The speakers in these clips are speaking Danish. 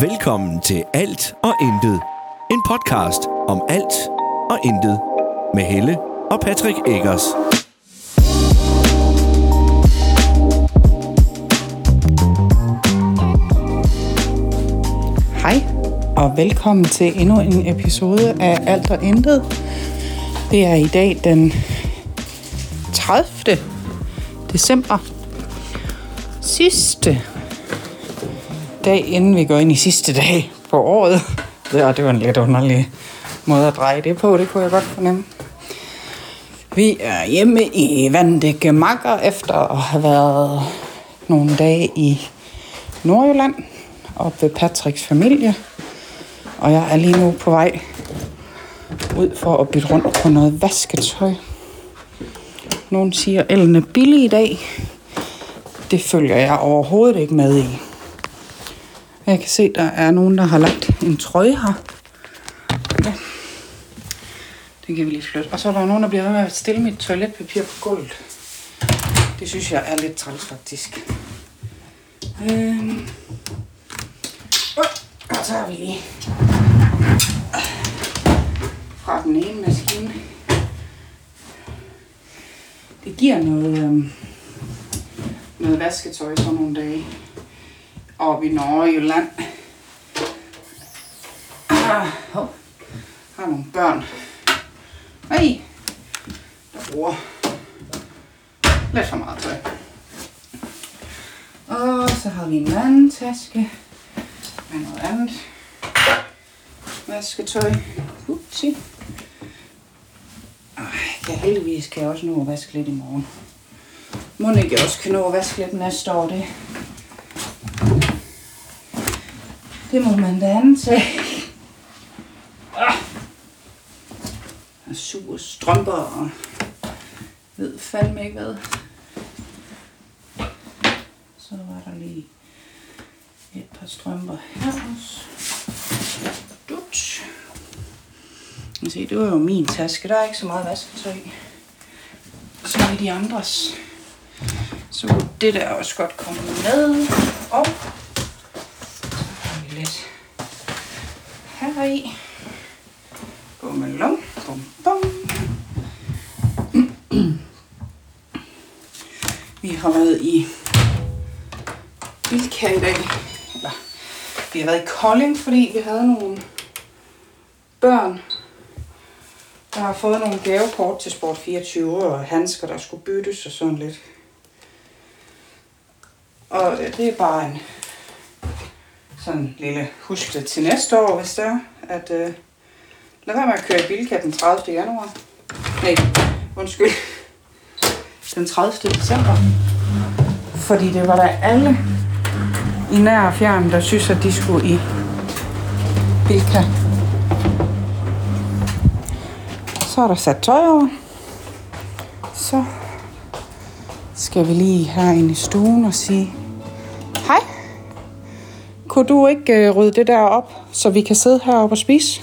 Velkommen til Alt og Intet. En podcast om alt og intet. Med Helle og Patrick Eggers. Hej, og velkommen til endnu en episode af Alt og Intet. Det er i dag den 30. december. Sidste dag, inden vi går ind i sidste dag på året. Det, og det var en lidt underlig måde at dreje det på, det kunne jeg godt fornemme. Vi er hjemme i Vandække Makker efter at have været nogle dage i Nordjylland op ved Patricks familie. Og jeg er lige nu på vej ud for at bytte rundt på noget vasketøj. Nogen siger, at ellen er billig i dag. Det følger jeg overhovedet ikke med i. Jeg kan se, der er nogen, der har lagt en trøje her. Ja. Den kan vi lige flytte. Og så er der nogen, der bliver ved med at stille mit toiletpapir på gulvet. Det synes jeg er lidt træls, faktisk. Øhm. Og så tager vi lige fra den ene maskine. Det giver noget, øhm, noget vasketøj sådan nogle dage. Oppe i Nordjylland. Ah, oh, har nogle børn. Hey, der bruger lidt for meget tøj. Og så har vi en anden taske med noget andet vasketøj. Upsi. Ej, jeg heldigvis kan jeg også nå at vaske lidt i morgen. Må ikke også kan nå at vaske lidt næste år, det. Det må man da antage. Ah. Og sure strømper og ved fandme ikke hvad. Så var der lige et par strømper her også. Dut. Se, det var jo min taske. Der er ikke så meget vasketøj i. Så er de andres. Så kunne det der også godt komme med. Og så har vi lidt her i. Bummelum. Bum, bum. Vi har været i Bilka i dag. Eller, vi har været i Kolding, fordi vi havde nogle børn, der har fået nogle gavekort til Sport 24 og handsker, der skulle byttes og sådan lidt. Og det er bare en sådan en lille husk det til næste år, hvis det er, at øh, lad være med at køre i Bilka den 30. januar. Nej, undskyld. Den 30. december. Fordi det var der alle i nær og fjern, der synes, at de skulle i Bilka. Så er der sat tøj over. Så skal vi lige herinde i stuen og sige, kunne du ikke øh, rydde det der op, så vi kan sidde heroppe og spise?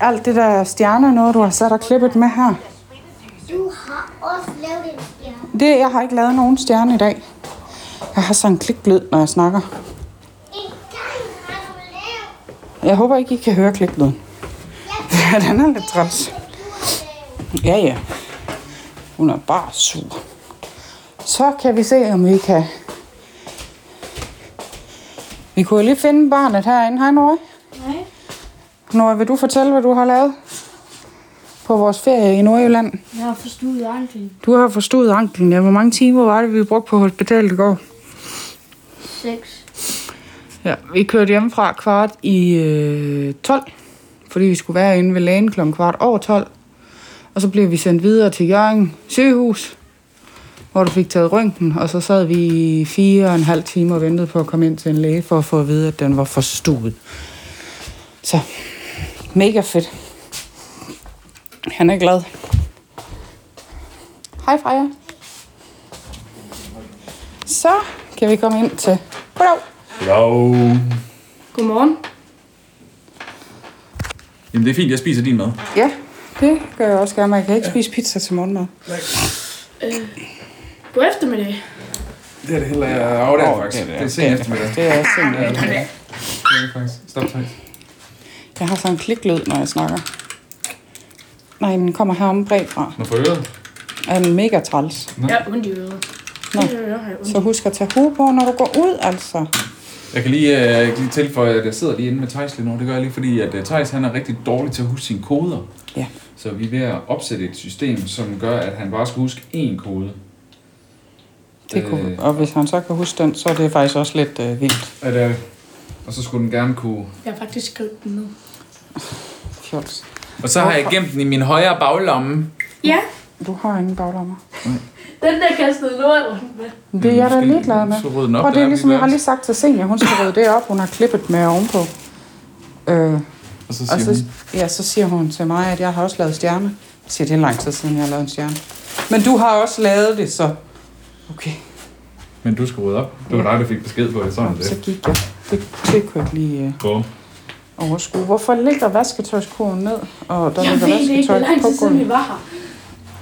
Alt det der stjerner, noget du har sat og klippet med her. Du har også lavet en stjerne. Det, jeg har ikke lavet nogen stjerne i dag. Jeg har sådan en klikblød, når jeg snakker. Jeg håber ikke, I kan høre kliklyden. Ja, den er lidt træls. Ja, ja. Hun er bare sur. Så kan vi se, om vi kan... Vi kunne jo lige finde barnet herinde. Hej, Nora. Nej. Nora, vil du fortælle, hvad du har lavet på vores ferie i Nordjylland? Jeg har forstået anklen. Du har forstået anklen. Ja, hvor mange timer var det, vi brugte på hospitalet i går? 6. Ja, vi kørte hjemmefra kvart i øh, 12, fordi vi skulle være inde ved lægen kl. kvart over 12. Og så blev vi sendt videre til Jørgen sygehus, hvor du fik taget røntgen, og så sad vi i fire og en halv time og ventede på at komme ind til en læge for at få at vide, at den var forstuet. Så mega fedt. Han er glad. Hej Freja. Så kan vi komme ind til... Goddag. Hello. Godmorgen. Jamen det er fint, jeg spiser din mad. Ja, det gør jeg også gerne, men jeg kan ikke spise pizza til morgenmad. God eftermiddag. Det er det heller ikke. Åh, det er det faktisk. det er Det er sent eftermiddag. Det er. Det er det faktisk. Stop, tak. Jeg har sådan en kliklyd, når jeg snakker. Nej, den kommer herom bagfra. Nå, for øret. Er den mega træls. Jeg har ondt i øret. Nå. Er. Så husk at tage hue på, når du går ud, altså. Jeg kan lige, øh, kan lige tilføje, at jeg sidder lige inde med Thijs lige nu. Det gør jeg lige, fordi at øh, Thijs han er rigtig dårlig til at huske sine koder. Ja. Så vi er ved at opsætte et system, som gør, at han bare skal huske én kode. Det kunne, Øh. og hvis han så kan huske den, så er det faktisk også lidt øh, vildt. Er det, og så skulle den gerne kunne... Jeg har faktisk skrevet den ned. Fjols. Og så har jeg gemt den i min højre baglomme. Ja, Du har ingen baglommer. den der kastede lort med. Det er jeg da ligeglad med. så ryd den op, Prøv, det er ligesom, vi jeg har lige sagt til Senja, hun skal rydde det op, hun har klippet med ovenpå. Øh, Og så siger og så, hun, ja, så siger hun til mig, at jeg har også lavet stjerne. Jeg siger, det er lang tid siden, jeg har lavet en stjerne. Men du har også lavet det, så... Okay, men du skal rydde op. Det var dig, der fik besked på det. Sådan så det. gik jeg. Det, det kunne jeg lige øh, Bum. overskue. Hvorfor ligger vasketøjskurven ned, og der Jeg ligger ved det ikke, hvor lang på tid siden vi var her.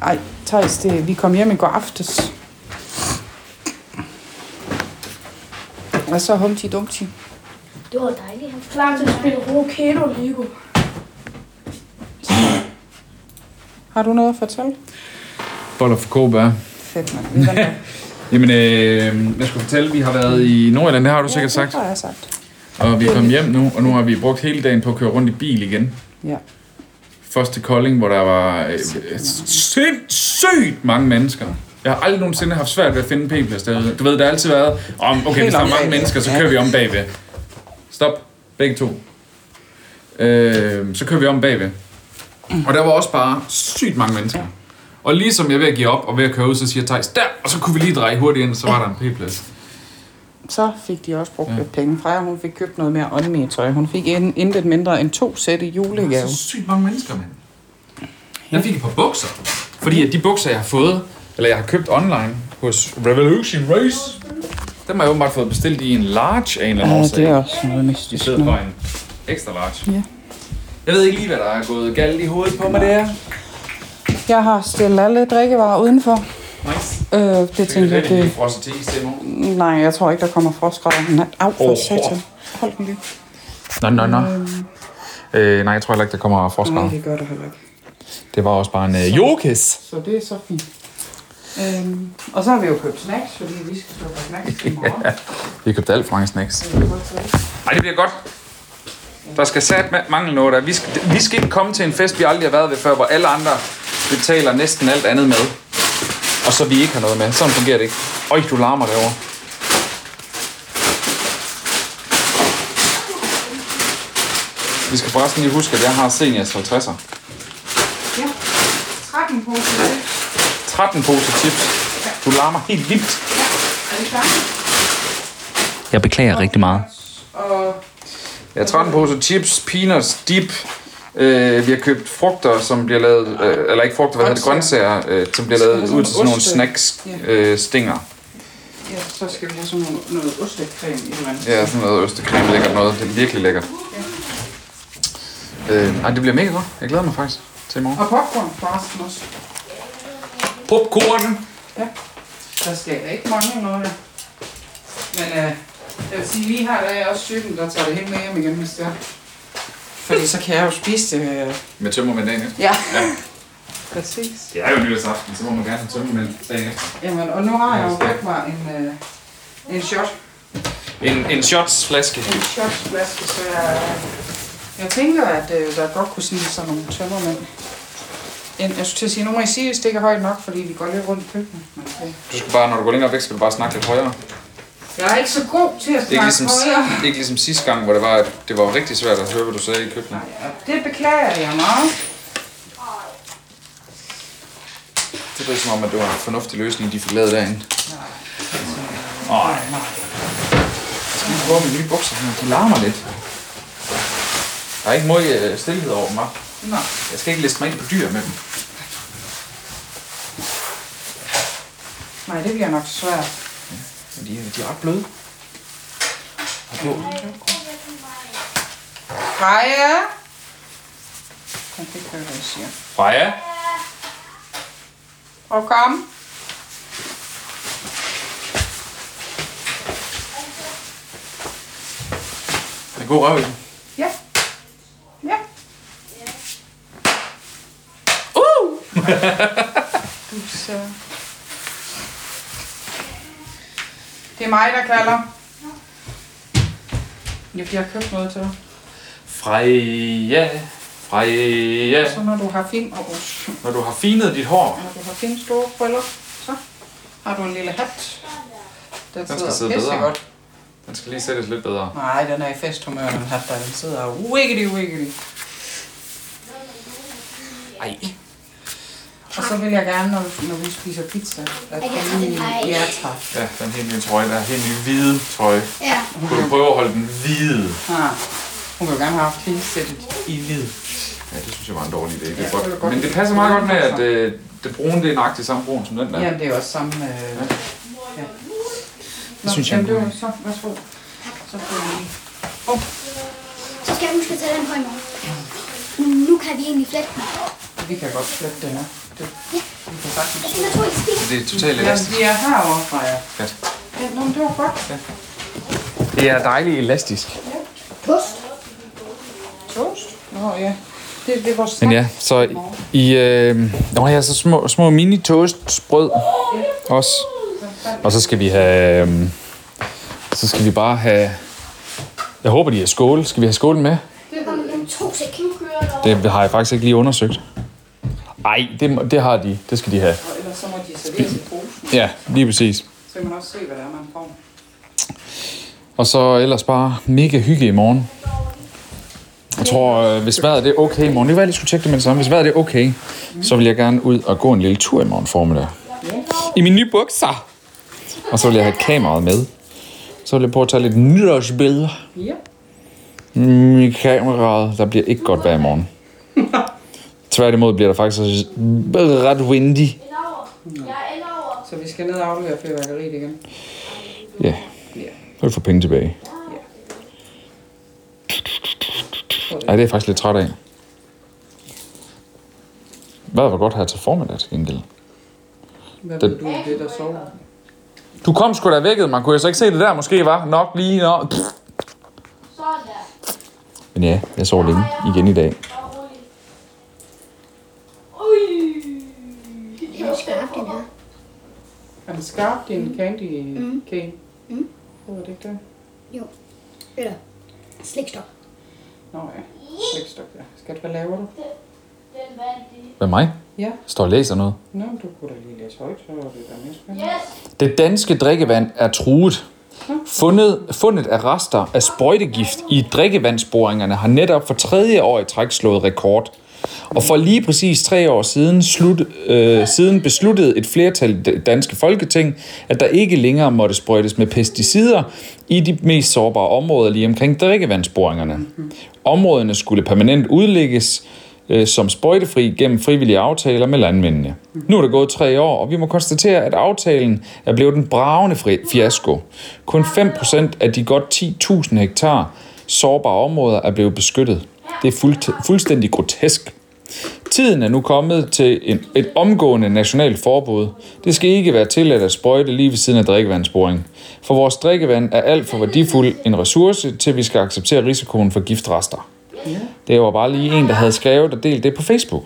Ej, Thijs, det, vi kom hjem i går aftes. Og så Humpty Dumpty. Det var dejligt. Klar til at spille Rokedo Lego. Har du noget at fortælle? Boller for kåbær. Fedt, mand. Jamen, øh, jeg skulle fortælle, vi har været i Nordjylland, det har du sikkert ja, sagt. det har jeg sagt. Og vi er kommet hjem nu, og nu har vi brugt hele dagen på at køre rundt i bil igen. Ja. Først til Kolding, hvor der var øh, sindssygt mange mennesker. Jeg har aldrig nogensinde haft svært ved at finde en p-plads derude. Du ved, der har altid været, om, okay, hvis der er mange mennesker, så kører vi om bagved. Stop. Begge to. Øh, så kører vi om bagved. Og der var også bare sygt mange mennesker. Og ligesom jeg er ved at give op og ved at køre ud, så siger Thijs, der! Og så kunne vi lige dreje hurtigt ind, så var der en p-plads. Så fik de også brugt lidt penge. Freja, hun fik købt noget mere åndelige tøj. Hun fik in, intet mindre end to sæt i julegave. Så sygt mange mennesker, mand. Jeg fik et par bukser. Fordi at de bukser, jeg har fået, eller jeg har købt online hos Revolution Race, dem har jeg åbenbart fået bestilt i en large af en eller anden Ja, årsag. det er også noget I mystisk. stedet for noget. en extra large. Ja. Jeg ved ikke lige, hvad der er gået galt i hovedet på mig der. Jeg har stillet alle drikkevarer udenfor. Nice. Øh, det Det tænker jeg, det frosset i. Nej, jeg tror ikke, der kommer frostgrader. Nej, Au, for Åh. satan. Hold den lige. Nå, nå, nå. Øh, nej, jeg tror heller ikke, der kommer Nej, frostgrader. det gør det heller ikke. Det var også bare en øh, jokes. Så det er så fint. Øhm, og så har vi jo købt snacks, fordi vi skal stå på snacks i morgen. Vi har købt alt for mange snacks. Ej, det bliver godt. Der skal sat ma- mangle noget der. Vi skal, vi skal ikke komme til en fest, vi aldrig har været ved før, hvor alle andre betaler næsten alt andet med. Og så vi ikke har noget med. Sådan fungerer det ikke. Øj, du larmer derovre. Vi skal forresten lige huske, at jeg har seniors 50'er. Ja, 13 på det. 13 poser chips. Du larmer helt vildt. Er det klart? Jeg beklager rigtig meget. Og Ja, 13 poser chips, peanuts, dip. Øh, vi har købt frugter, som bliver lavet, øh, eller ikke frugter, hvad hedder det, grøntsager, øh, som bliver lavet ud til sådan nogle oste. snacks, Ja. øh, stinger. ja, så skal vi have sådan noget, noget ostecreme i andet. Ja, sådan noget østecreme, lækkert noget. Det er virkelig lækkert. Øh, ej, det bliver mega godt. Jeg glæder mig faktisk til i morgen. Og popcorn forresten også. Popcorn! Der skal ikke mange noget. Men øh, jeg vil sige, lige her der er jeg også typen, der tager det hele med hjem igen, hvis det er. Fordi så kan jeg jo spise det. Øh. Med tømmermænd dagen efter. Ja. Ja. Præcis. Det er jo nytårsaften, så må man gerne have tømmermænd dagen efter. Jamen, og nu har jeg jo købt mig en, øh, en shot. En, en shotsflaske. En shotsflaske, så jeg, jeg tænker, at øh, der godt kunne snige sådan nogle tømmermænd. Jeg skulle til at sige, nu må I sige, hvis det ikke er højt nok, fordi vi går lidt rundt i køkkenet. Men, okay. Du skal bare, når du går længere væk, skal du bare snakke lidt højere. Jeg er ikke så god til at er snakke ligesom, højere. ikke ligesom sidste gang, hvor det var, at det var rigtig svært at høre, hvad du sagde i køkkenet. Ja, det beklager jeg meget. Det er som om, at det var en fornuftig løsning, de fik lavet derinde. Nej. Så jeg prøver med nye bukser her. De larmer lidt. Der er ikke meget øh, stillhed over mig. Nej. Jeg skal ikke liste mig ind på dyr med dem. Nej, det bliver nok svært. die, die appelen. Appel. Fire. Kijk ik er eens hier. Fire. Ook Ik Det uit. Ja. Ja. Oeh. Dus, uh... Det er mig, der kalder. Jeg har købt noget til dig. Freja, Freja. Så når du har fin og oh, Når du har finet dit hår, når du har fine store briller, så har du en lille hat. Den, skal sidder sidde bedre. godt. den skal lige sættes lidt bedre. Nej, den er i festhumør, den hat der. Den sidder wiggity wiggity. Ej. Og så vil jeg gerne, når, når vi spiser pizza, at jeg den af. Ja, tak. Ja, den helt nye trøje, der er helt nye hvide trøje. Ja. Kunne du prøve at holde den hvide? Ah, hun vil jo gerne have haft hele sættet i hvid. Ja, det synes jeg var en dårlig idé. Det Ja, er det er godt. godt. Men det passer meget godt med, at øh, det brune det er nøjagtigt samme brun som den der. Jamen, det er også samme... Øh, ja. Nå, synes jeg er jamen, en det var så... Værsgo. Så får vi lige... Oh, Så skal jeg huske at tage den på i morgen. Nu kan vi egentlig flette den. vi kan godt flette den her. Det, Ja. vi kan sagtens... Jeg tænker, stil. Det er totalt Jamen, elastisk. vi er herovre fra jer. Ja. Ja, nå, det var godt. Det er dejligt elastisk. Toast. Toast. Nå, ja. Det, det er vores Men ja, så i... Øh, nå ja, så små, små mini toastbrød også. Og så skal vi have... Øh, så skal vi bare have... Jeg håber, de har skål. Skal vi have skål med? Det. Det har jeg faktisk ikke lige undersøgt. Nej, det, det har de. Det skal de have. Og ellers så må de servere i posen. Ja, lige præcis. Så kan man også se, hvad det er, man får. Og så ellers bare mega hygge i morgen. Jeg tror, øh, hvis vejret det er okay i morgen, det var jeg lige skulle tjekke det med det samme. Hvis vejret det er okay, så vil jeg gerne ud og gå en lille tur i morgen formiddag. I mine nye bukser. Og så vil jeg have kameraet med. Så vil jeg prøve at tage lidt nytårsbilleder. Ja. Mm, i kameraet, der bliver ikke godt vejr i morgen. Tværtimod bliver der faktisk ret windy. Så vi skal ned og aflevere fyrværkeriet igen. Ja, Ja. så vil du få penge tilbage. Ej, det er jeg faktisk lidt træt af. Hvad var godt her til formiddag til gengæld? Hvad Det- vil du det, der sover? Du kom sgu da vækket, man kunne jeg så ikke se det der måske var nok lige der. Men ja, jeg sov længe igen i dag. Det er skarpt, den her. Er den skarp, din candy mm. cane? Mm. Hvor er det ikke det? Jo. Eller slikstok. Nå ja, slægtstok, ja. Skat, hvad laver du? Hvad mig? Ja. Står og læser noget. Nå, men du kunne da lige læse højt, så var det da mere spændende. Det danske drikkevand er truet. Fundet, fundet af rester af sprøjtegift i drikkevandsboringerne har netop for tredje år i træk slået rekord. Og for lige præcis tre år siden, slut, øh, siden besluttede et flertal i det danske folketing, at der ikke længere måtte sprøjtes med pesticider i de mest sårbare områder lige omkring drikkevandsboringerne. Områderne skulle permanent udlægges øh, som sprøjtefri gennem frivillige aftaler med landmændene. Nu er der gået tre år, og vi må konstatere, at aftalen er blevet en bravende fiasko. Kun 5% af de godt 10.000 hektar sårbare områder er blevet beskyttet. Det er fuld, fuldstændig grotesk. Tiden er nu kommet til en, et omgående nationalt forbud. Det skal ikke være tilladt at sprøjte lige ved siden af drikkevandsboring. For vores drikkevand er alt for værdifuld en ressource, til vi skal acceptere risikoen for giftrester. Det var bare lige en, der havde skrevet og delt det på Facebook.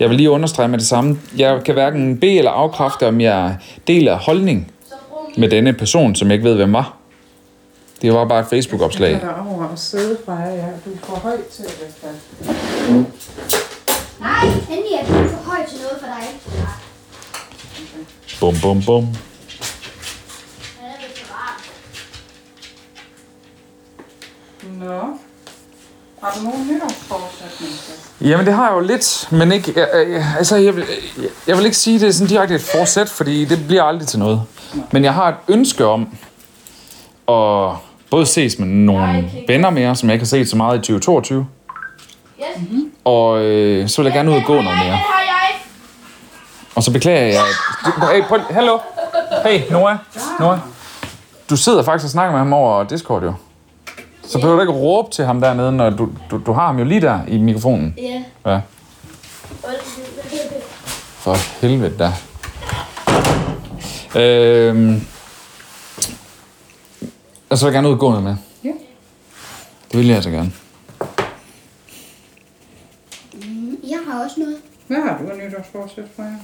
Jeg vil lige understrege med det samme. Jeg kan hverken bede eller afkræfte, om jeg deler holdning med denne person, som jeg ikke ved, hvem var. Det var bare et Facebook-opslag. Jeg er over og sidde fra her, ja. Du er for høj til det. Nej, endelig er du for høj til noget for dig. Bum, bum, bum. Nå. Har du nogen nytårsforsætning, Skat? Jamen, det har jeg jo lidt, men ikke... Jeg, jeg, altså, jeg vil, jeg, jeg vil ikke sige, det er sådan direkte et forsæt, fordi det bliver aldrig til noget. Men jeg har et ønske om at både ses med nogle venner mere, som jeg ikke har set så meget i 2022. Yes. Og øh, så vil jeg gerne ud og gå noget mere. har jeg. Og så beklager jeg... at- Hey, prøv, hallo? Hey, Noah. Noah. Du sidder faktisk og snakker med ham over Discord, jo. Så behøver du ikke råbe til ham dernede, når du, du, du har ham jo lige der i mikrofonen. Ja. Ja. For helvede da. Øhm, og så vil jeg gerne ud og gå noget med. Ja. Det Det vil jeg altså gerne. Jeg har også noget. Hvad har du af nytårsforsæt for jer?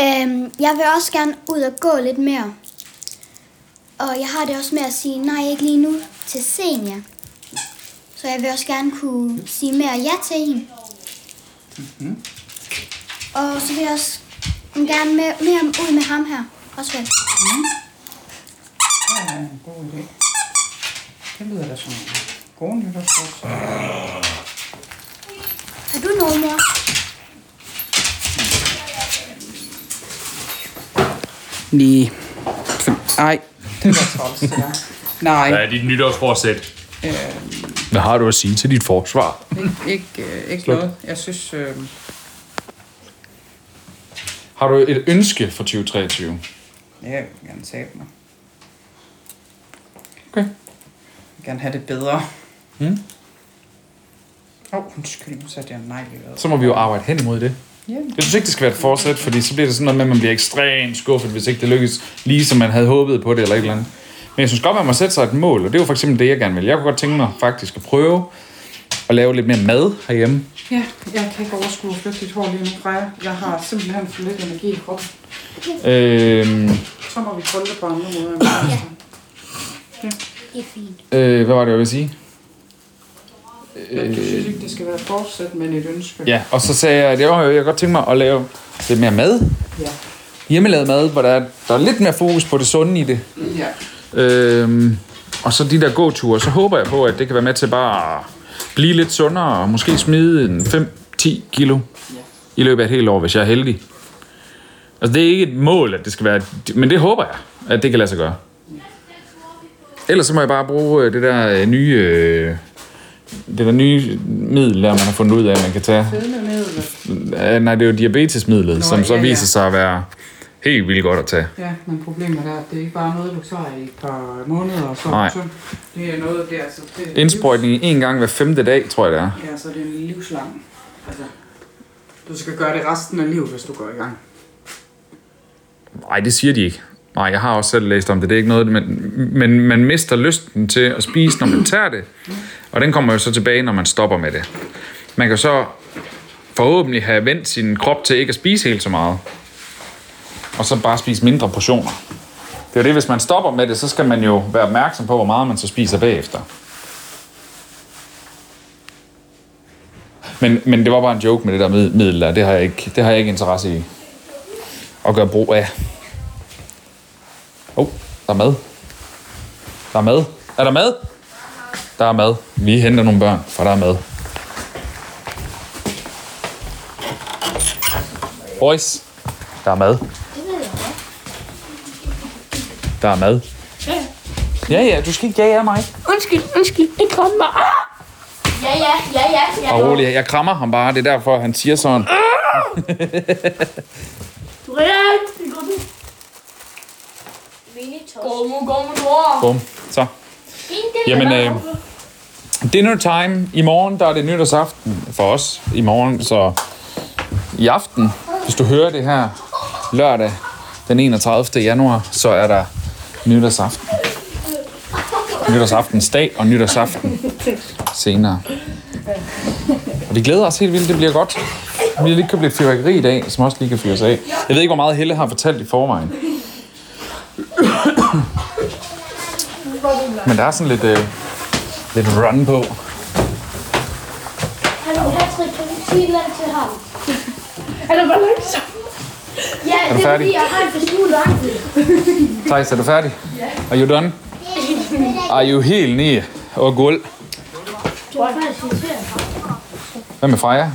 Øhm, jeg vil også gerne ud og gå lidt mere. Og jeg har det også med at sige nej, ikke lige nu til Senja. Så jeg vil også gerne kunne sige mere ja til hende. Mm-hmm. Og så vil jeg også gerne med, mere ud med ham her. Også vel. Det er en god idé. Det lyder da som en god nytårsforsæt. Har du noget, mor? Nej. Nej, det var træls, det der. Nej, Hvad er dit nytårsforsæt? Hvad har du at sige til dit forsvar? ikke, øh, ikke noget. Jeg synes, øh, Har du et ønske for 2023? ja, jeg vil gerne tabe mig. Okay. Jeg vil gerne have det bedre. Mm. Åh, oh, undskyld, nu satte jeg en negl i øret. Så må vi jo arbejde hen imod det. Ja, Jeg synes ikke, det skal være et forsæt, fordi så bliver det sådan noget med, at man bliver ekstremt skuffet, hvis ikke det lykkes lige som man havde håbet på det eller et eller andet. Men jeg synes godt, man må sætte sig et mål, og det er jo for eksempel det, jeg gerne vil. Jeg kunne godt tænke mig faktisk at prøve at lave lidt mere mad herhjemme. ja, jeg kan ikke overskue at flytte dit hår lige nu, Freja. Jeg har simpelthen for lidt energi i kroppen. Øhm, Så må vi krølle det på andre måder. Det er fint. øh, hvad var det, jeg ville sige? Jeg synes ikke, det skal være et forsæt, men et ønske. Ja, og så sagde jeg, at jeg, jeg godt tænke mig at lave lidt mere mad. Ja. Hjemmelavet mad, hvor der er, der er lidt mere fokus på det sunde i det. ja. Øhm, og så de der gåture, så håber jeg på, at det kan være med til bare at blive lidt sundere, og måske smide en 5-10 kilo i løbet af et helt år, hvis jeg er heldig. Altså, det er ikke et mål, at det skal være, men det håber jeg, at det kan lade sig gøre. Ellers så må jeg bare bruge øh, det der øh, nye, det der nye middel, der man har fundet ud af, at man kan tage. Fedmemiddel. Ja, nej, det er jo diabetesmidlet, Nå, som så ja, ja. viser sig at være helt vildt godt at tage. Ja, men problemet er, at det er ikke bare noget, du tager i et par måneder, og så er Nej. Det er noget, det er altså... Det er Indsprøjtning en gang hver femte dag, tror jeg det er. Ja, så det er en livslang. Altså, du skal gøre det resten af livet, hvis du går i gang. Nej, det siger de ikke. Nej, jeg har også selv læst om det. Det er ikke noget, men, men man mister lysten til at spise, når man tager det. Og den kommer jo så tilbage, når man stopper med det. Man kan så forhåbentlig have vendt sin krop til ikke at spise helt så meget. Og så bare spise mindre portioner. Det er jo det, hvis man stopper med det, så skal man jo være opmærksom på, hvor meget man så spiser bagefter. Men, men det var bare en joke med det der middel der. Det har jeg ikke, det har jeg ikke interesse i at gøre brug af. Åh, oh, der er mad. Der er mad. Er der mad? Der er mad. Vi henter nogle børn, for der er mad. Boys, der er mad. Der er mad. Ja, ja, du skal ikke jage af mig. Undskyld, undskyld. Det kom mig. Ah! Ja, ja, ja, ja. ja. Og rolig, jeg krammer ham bare. Det er derfor, han siger sådan. Du er rigtigt. Det går nu. Gå nu, mor. Bum. Så. Jamen, øh, dinner time. I morgen, der er det nytårsaften for os. I morgen, så i aften, hvis du hører det her lørdag den 31. januar, så er der nytårsaften. Nytårsaftensdag og nytårsaften senere. Og vi glæder os helt vildt, det bliver godt. Vi har lige købt lidt fyrværkeri i dag, som også lige kan fyres af. Jeg ved ikke, hvor meget Helle har fortalt i forvejen. Men der er sådan lidt, øh, lidt run på. Hallo, Patrick, kan du sige noget til ham? Er det bare langsomt? Ja, du det er færdig? fordi, jeg har en forskudt ankel. Thijs, er du færdig? Ja. Are you done? Are you helt nede og guld? Du er. Hvad med Freja? Jeg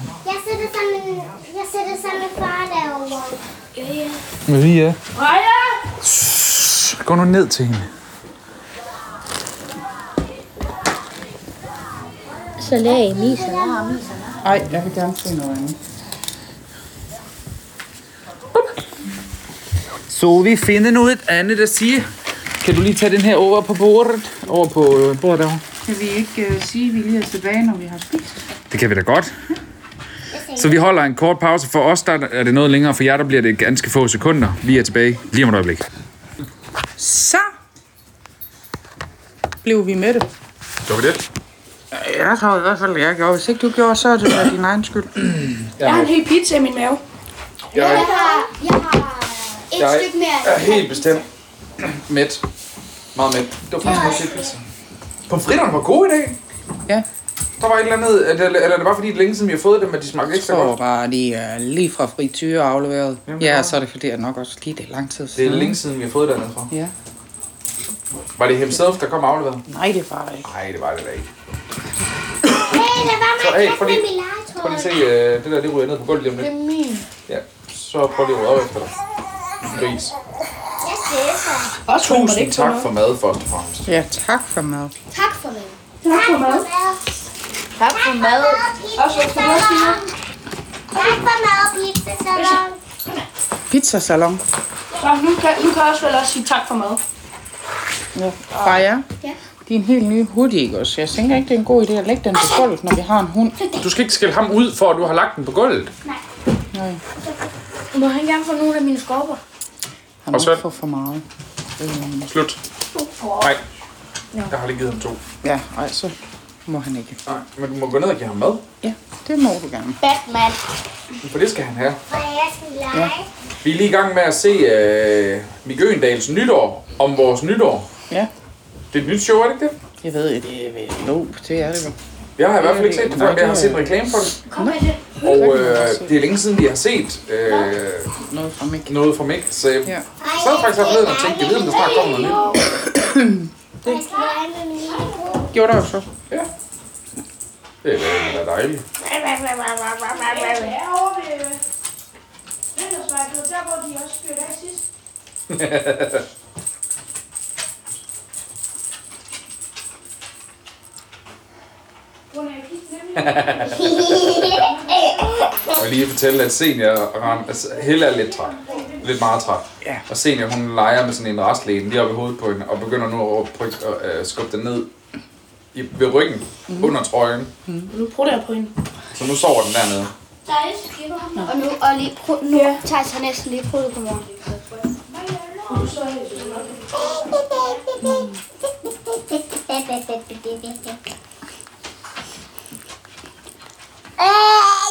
sætter sammen, jeg sætter sammen med far derovre. Ja, ja. Med Ria? Freja! Gå nu ned til hende. Salami, salami. Ej, jeg vil gerne se noget andet. Så vi finder noget andet at sige. Kan du lige tage den her over på bordet? Over på øh, bordet derovre? Kan vi ikke uh, sige, at vi lige er tilbage, når vi har spist? Det kan vi da godt. Så vi holder en kort pause. For os der er det noget længere. For jer der bliver det ganske få sekunder. Vi er tilbage lige om et øjeblik. Så blev vi med det. Gjorde vi det? Jeg tror i hvert fald, jeg gjorde. Hvis ikke du gjorde, så er det da din egen skyld. Jeg har en hel pizza i min mave. Jeg Jeg har, jeg har et Jeg stykke mere. er helt bestemt mæt. Meget mæt. Det var faktisk meget sygt pizza. Pomfritterne var gode i dag. Ja, Der var et eller andet, eller, eller er det bare fordi, det er længe siden vi har fået dem, at de smagte ekstra så godt? var de uh, lige fra frityre afleveret. Jamen, Ja, ja. så er det fordi, at nok også lige det er lang tid Det er siden. længe siden, vi har fået det dernede fra. Ja. Var det himself, der kom afleveret? Nej, det var det ikke. Nej, det var det da ikke. Hey, være Så, med hey, prøv lige- Prøv lige se, øh, det der, det ryger ned på gulvet lige om lidt. min. Ja, så prøv lige at rydde op efter dig. Gris. Det Tusind tak for mad, først og fremmest. Ja, tak for mad. Tak for mad. Tak for mad. Tak for mad. Også for mad. Tak for mad, pizza salon. Pizzasalon. Så nu kan, nu kan jeg også vel også sige tak for mad. Ja. Freja. Ja. Din helt nye hoodie, ikke også? Jeg tænker ikke, det er en god idé at lægge den på gulvet, når vi har en hund. Du skal ikke skælde ham ud, for at du har lagt den på gulvet. Nej, Må han gerne få nogle af mine skorper? han Og må så- ikke få for meget. Slut. Nej. Jeg har lige givet ham to. Ja, ej, så må han ikke. Nej, men du må gå ned og give ham mad. Ja, det må du gerne. Batman. For det skal han have. Og jeg skal lege. Vi er lige i gang med at se øh, Mik nytår om vores nytår. Ja, Det er et nyt show, er det ikke det? jeg ved, det er loop, det er det jo. Jeg har i hvert fald ikke set det før, jeg har det set en reklame for det. Kom med det. Og øh, det er længe siden, vi har set øh, Noget fra Mik. noget fra Mik. Så jeg Ja. sad faktisk forleden og tænkte, jeg ved, om der snart kommer noget nyt. Lillebror. Gjorde der jo så. Ja. Det er da- dejligt. Ja, over ved Vintersvejlet, der hvor de også af sidst. Er vil lige fortælle, at Senior ram, altså, Helle er lidt træt. Lidt meget træt. Ja. Og Senior, hun leger med sådan en restlægen lige oppe i hovedet på hende, og begynder nu at prøve at uh, skubbe den ned i, ved ryggen, mm. under trøjen. Nu prutter jeg på hende. Så nu sover den dernede. Og nu, og lige, nu ja. tager jeg næsten lige prøvet på mig.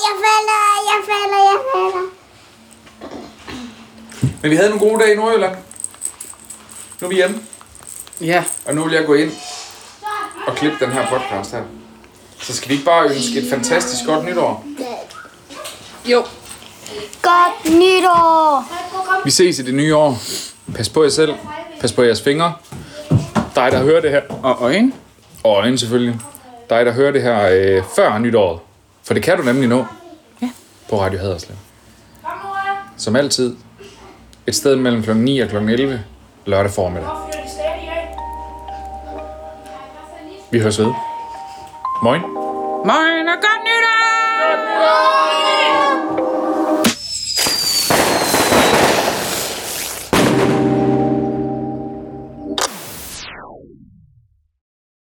Jeg falder, jeg falder, jeg falder. Men vi havde nogle gode dage i Nordjylland. Nu er vi hjemme, Ja, og nu vil jeg gå ind og klippe den her podcast her. Så skal vi ikke bare ønske et fantastisk godt nytår? jo. Godt nytår! Vi ses i det nye år. Pas på jer selv. Pas på jeres fingre. Dig, der hører det her. Og øjne. Og øjne selvfølgelig. Dig, der hører det her øh, før nytåret. For det kan du nemlig nå. På Radio Haderslev. Som altid. Et sted mellem kl. 9 og kl. 11. Lørdag formiddag. Vi høres ved. Moin. Moin og godt nytår!